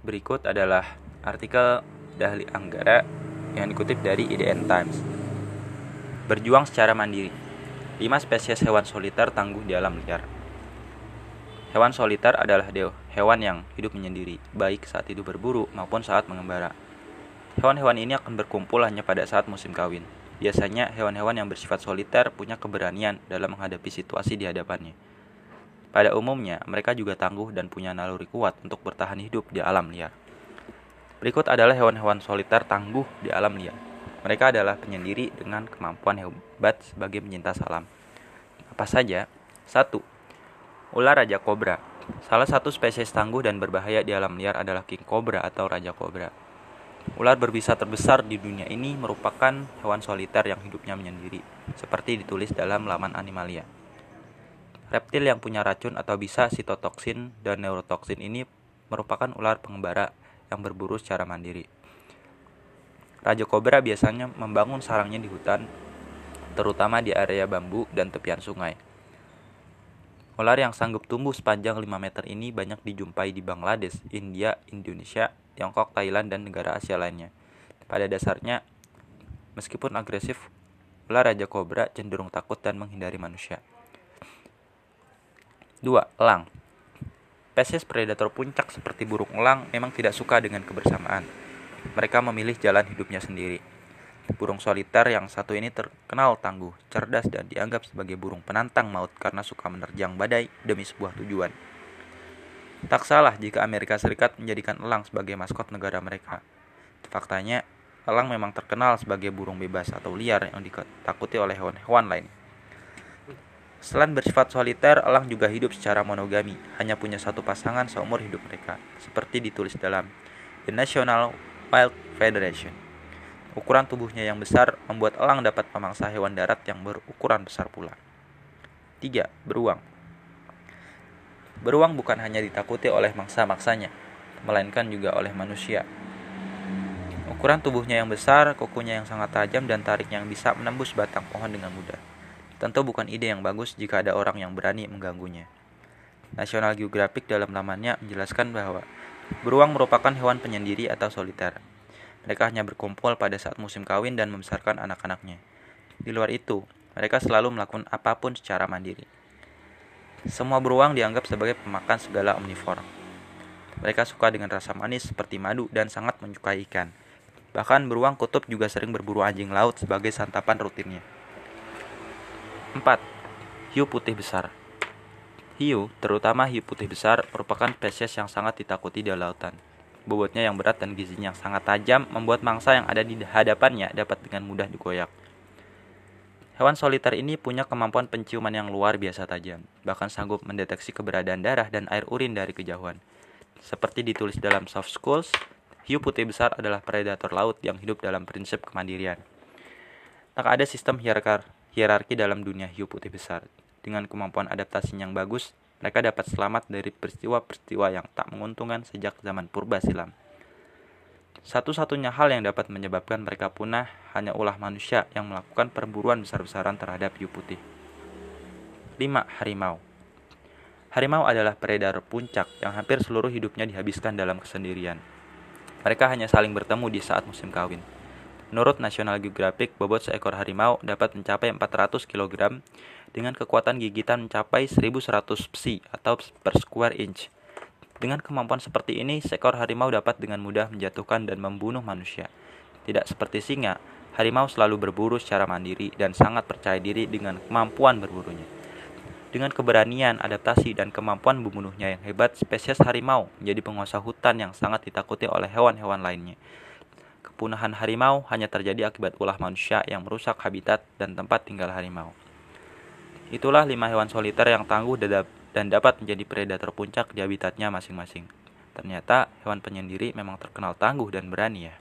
Berikut adalah artikel Dahli Anggara yang dikutip dari IDN Times. Berjuang secara mandiri. 5 spesies hewan soliter tangguh di alam liar. Hewan soliter adalah hewan yang hidup menyendiri, baik saat itu berburu maupun saat mengembara. Hewan-hewan ini akan berkumpul hanya pada saat musim kawin. Biasanya, hewan-hewan yang bersifat soliter punya keberanian dalam menghadapi situasi di hadapannya. Pada umumnya, mereka juga tangguh dan punya naluri kuat untuk bertahan hidup di alam liar. Berikut adalah hewan-hewan soliter tangguh di alam liar. Mereka adalah penyendiri dengan kemampuan hebat sebagai penyintas alam. Apa saja? 1. Ular raja kobra. Salah satu spesies tangguh dan berbahaya di alam liar adalah king cobra atau raja kobra. Ular berbisa terbesar di dunia ini merupakan hewan soliter yang hidupnya menyendiri, seperti ditulis dalam laman Animalia. Reptil yang punya racun atau bisa sitotoksin dan neurotoksin ini merupakan ular pengembara yang berburu secara mandiri. Raja kobra biasanya membangun sarangnya di hutan, terutama di area bambu dan tepian sungai. Ular yang sanggup tumbuh sepanjang 5 meter ini banyak dijumpai di Bangladesh, India, Indonesia, Tiongkok, Thailand, dan negara Asia lainnya. Pada dasarnya, meskipun agresif, ular raja kobra cenderung takut dan menghindari manusia. 2. Elang Spesies predator puncak seperti burung elang memang tidak suka dengan kebersamaan. Mereka memilih jalan hidupnya sendiri. Burung soliter yang satu ini terkenal tangguh, cerdas, dan dianggap sebagai burung penantang maut karena suka menerjang badai demi sebuah tujuan. Tak salah jika Amerika Serikat menjadikan elang sebagai maskot negara mereka. Faktanya, elang memang terkenal sebagai burung bebas atau liar yang ditakuti oleh hewan-hewan lain. Selain bersifat soliter, elang juga hidup secara monogami, hanya punya satu pasangan seumur hidup mereka, seperti ditulis dalam The National Wild Federation. Ukuran tubuhnya yang besar membuat elang dapat memangsa hewan darat yang berukuran besar pula. 3. Beruang Beruang bukan hanya ditakuti oleh mangsa-mangsanya, melainkan juga oleh manusia. Ukuran tubuhnya yang besar, kukunya yang sangat tajam, dan tariknya yang bisa menembus batang pohon dengan mudah. Tentu bukan ide yang bagus jika ada orang yang berani mengganggunya. National Geographic dalam lamannya menjelaskan bahwa beruang merupakan hewan penyendiri atau soliter. Mereka hanya berkumpul pada saat musim kawin dan membesarkan anak-anaknya. Di luar itu, mereka selalu melakukan apa pun secara mandiri. Semua beruang dianggap sebagai pemakan segala omnivora. Mereka suka dengan rasa manis seperti madu dan sangat menyukai ikan. Bahkan beruang kutub juga sering berburu anjing laut sebagai santapan rutinnya. 4. Hiu putih besar Hiu, terutama hiu putih besar, merupakan spesies yang sangat ditakuti di lautan. Bobotnya yang berat dan gizinya yang sangat tajam membuat mangsa yang ada di hadapannya dapat dengan mudah digoyak. Hewan soliter ini punya kemampuan penciuman yang luar biasa tajam, bahkan sanggup mendeteksi keberadaan darah dan air urin dari kejauhan. Seperti ditulis dalam Soft Schools, hiu putih besar adalah predator laut yang hidup dalam prinsip kemandirian. Tak ada sistem hierarki dalam dunia hiu putih besar. Dengan kemampuan adaptasi yang bagus, mereka dapat selamat dari peristiwa-peristiwa yang tak menguntungkan sejak zaman purba silam. Satu-satunya hal yang dapat menyebabkan mereka punah hanya ulah manusia yang melakukan perburuan besar-besaran terhadap hiu putih. 5. Harimau Harimau adalah predator puncak yang hampir seluruh hidupnya dihabiskan dalam kesendirian. Mereka hanya saling bertemu di saat musim kawin. Menurut National Geographic, bobot seekor harimau dapat mencapai 400 kg dengan kekuatan gigitan mencapai 1100 psi atau per square inch. Dengan kemampuan seperti ini, seekor harimau dapat dengan mudah menjatuhkan dan membunuh manusia. Tidak seperti singa, harimau selalu berburu secara mandiri dan sangat percaya diri dengan kemampuan berburunya. Dengan keberanian, adaptasi, dan kemampuan membunuhnya yang hebat, spesies harimau menjadi penguasa hutan yang sangat ditakuti oleh hewan-hewan lainnya. Kepunahan harimau hanya terjadi akibat ulah manusia yang merusak habitat dan tempat tinggal harimau. Itulah lima hewan soliter yang tangguh dan dapat menjadi predator puncak di habitatnya masing-masing. Ternyata hewan penyendiri memang terkenal tangguh dan berani ya.